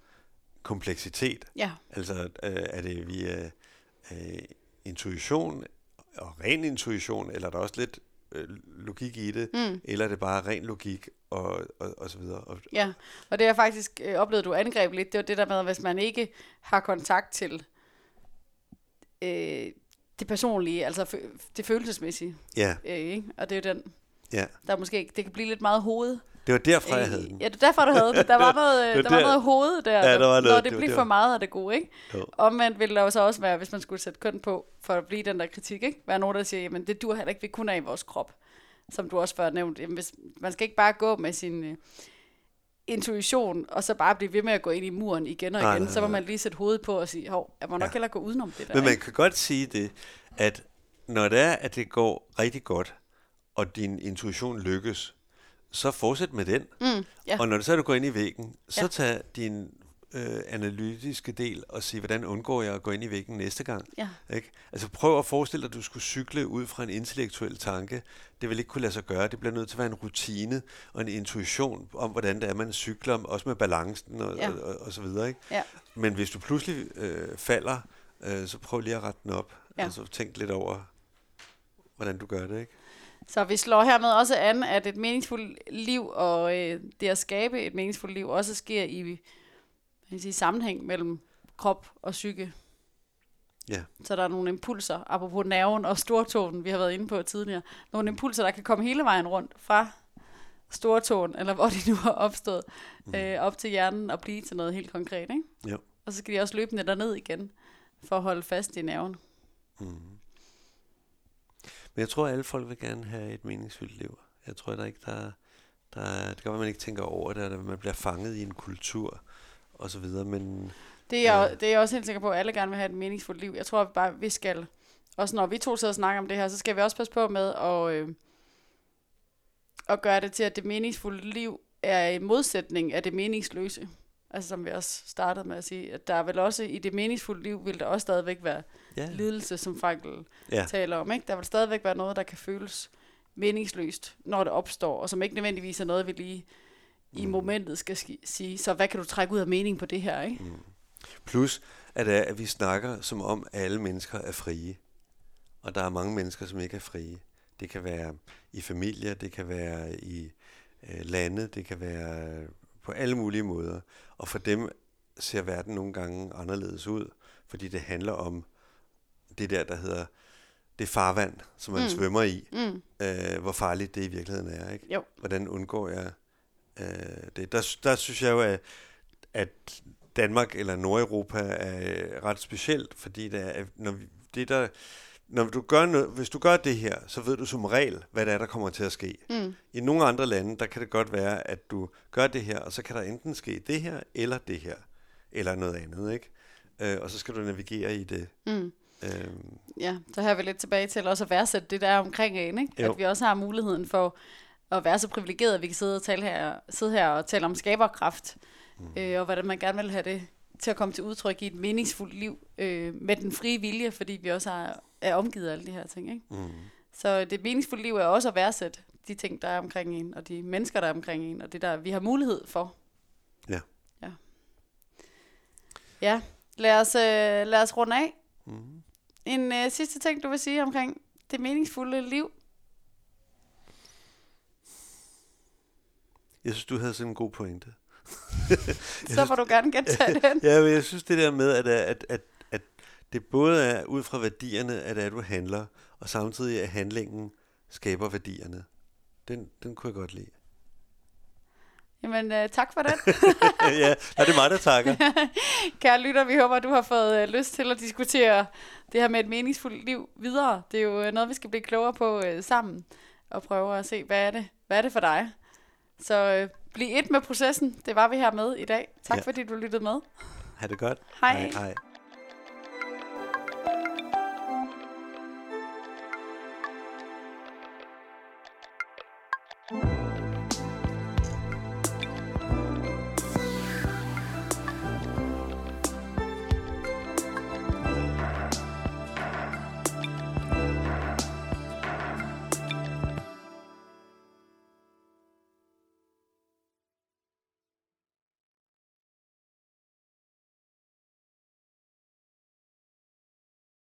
kompleksitet? Ja, Altså, øh, er det via øh, intuition og ren intuition, eller er der også lidt øh, logik i det, Mm. eller er det bare ren logik og, og, og så videre? Og, Ja, og det har faktisk øh, oplevet, du angreb lidt, det var det der med, hvis man ikke har kontakt til øh, det personlige, altså det følelsesmæssige, ja, øh, ikke? og det er jo den, ja. der måske, det kan blive lidt meget hoved. Det var derfra, jeg Øh, havde den. Ja, det er derfor, du havde det. Der var <laughs> noget, Det der var var der- noget hoved der, Ja, der var noget- når det, det var bliver der. for meget af det gode, ikke? Jo. Omvendt ville der jo så også være, hvis man skulle sætte køn på, for at blive den der kritik, ikke? Være nogen, der siger, jamen det dur heller ikke, vi kun er i vores krop. Som du også før nævnte. Jamen, hvis, man skal ikke bare gå med sin øh, intuition, og så bare blive ved med at gå ind i muren igen og Nej, igen. nej, så må nej. man lige sætte hovedet på og sige, hov, jeg må nok Ja. hellere gå udenom det der. Men man ikke? kan godt sige det, at når det er, at det går rigtig godt, og din intuition lykkes, så fortsæt med den. Mm, ja. Og når så du går ind i væggen, så Ja. tag din øh, analytiske del og sige, hvordan undgår jeg at gå ind i væggen næste gang? Ja. Ikke? Altså prøv at forestille dig, at du skulle cykle ud fra en intellektuel tanke. Det vil ikke kunne lade sig gøre. Det bliver nødt til at være en rutine og en intuition om, hvordan det er, man cykler, også med balancen og, Ja. og, og, og så videre. Ikke? Ja. Men hvis du pludselig øh, falder, øh, så prøv lige at rette den op. Ja. Og så tænk lidt over, hvordan du gør det. Ikke? Så vi slår hermed også an, at et meningsfuldt liv og øh, det at skabe et meningsfuldt liv også sker i hvad kan sige, sammenhæng mellem krop og psyke. Ja. Så der er nogle impulser, apropos nerven og stortåen, vi har været inde på tidligere. Nogle impulser, der kan komme hele vejen rundt fra stortåen, eller hvor de nu har opstået, mm. øh, op til hjernen og blive til noget helt konkret. Ikke? Jo. Og så skal de også løbende derned igen, for at holde fast i nerven. Mm. Men jeg tror, at alle folk vil gerne have et meningsfyldt liv. Jeg tror der ikke, der, der det kan være, man ikke tænker over det, at man bliver fanget i en kultur og så videre, men... Det er, ja. det er jeg også helt sikker på, at alle gerne vil have et meningsfuldt liv. Jeg tror at bare, vi skal, også når vi to sidder og snakker om det her, så skal vi også passe på med at, øh, at gøre det til, at det meningsfulde liv er i modsætning af det meningsløse. Altså som vi også startede med at sige, at der er vel også i det meningsfulde liv, vil der også stadigvæk være ja. lidelse, som Frankel ja. taler om. Ikke? Der vil stadigvæk være noget, der kan føles meningsløst, når det opstår, og som ikke nødvendigvis er noget, vi lige mm. i momentet skal sige. Så hvad kan du trække ud af mening på det her? Ikke? Mm. Plus, at, er, at vi snakker som om, alle mennesker er frie. Og der er mange mennesker, som ikke er frie. Det kan være i familier, det kan være i øh, lande, det kan være på alle mulige måder. Og for dem ser verden nogle gange anderledes ud, fordi det handler om det der, der hedder det farvand, som man mm. svømmer i. Mm. Øh, hvor farligt det i virkeligheden er. Ikke? Jo. Hvordan undgår jeg øh, det? Der, der synes jeg jo, at, at Danmark eller Nordeuropa er ret specielt, fordi det er, når vi, det der når du gør noget, hvis du gør det her, så ved du som regel, hvad det er, der kommer til at ske. Mm. I nogle andre lande, der kan det godt være, at du gør det her, og så kan der enten ske det her, eller det her, eller noget andet, ikke? Øh, og så skal du navigere i det. Mm. Øhm. Ja, så her er vi lidt tilbage til også at værdsætte det der omkring en, ikke? Jo. At vi også har muligheden for at være så privilegeret, at vi kan sidde, og tale her, sidde her og tale om skaberkraft, mm. øh, og hvordan man gerne vil have det til at komme til udtryk i et meningsfuldt liv øh, med den frie vilje, fordi vi også har, er omgivet af alle de her ting. Ikke? Mm. Så det meningsfulde liv er også at værdsætte de ting, der er omkring en, og de mennesker, der er omkring en, og det der, vi har mulighed for. Ja. Ja, ja. Lad, os, øh, lad os runde af. Mm. En øh, sidste ting, du vil sige omkring det meningsfulde liv? Jeg synes, du havde sådan en god pointe. <laughs> så får du gerne gentage <laughs> den. ja, men jeg synes det der med, at, at, at, at det både er ud fra værdierne, at, at du handler, og samtidig at handlingen skaber værdierne. Den, den kunne jeg godt lide. Jamen, uh, tak for den. <laughs> ja, det er mig, der takker. Kære lytter, vi håber, du har fået uh, lyst til at diskutere det her med et meningsfuldt liv videre. Det er jo uh, noget, vi skal blive klogere på uh, sammen, og prøve at se, hvad er det, hvad er det for dig? Så uh, Bliv et med processen. Det var vi her med i dag. Tak ja. fordi du lyttede med. Ha' det godt. Hej. hej, hej.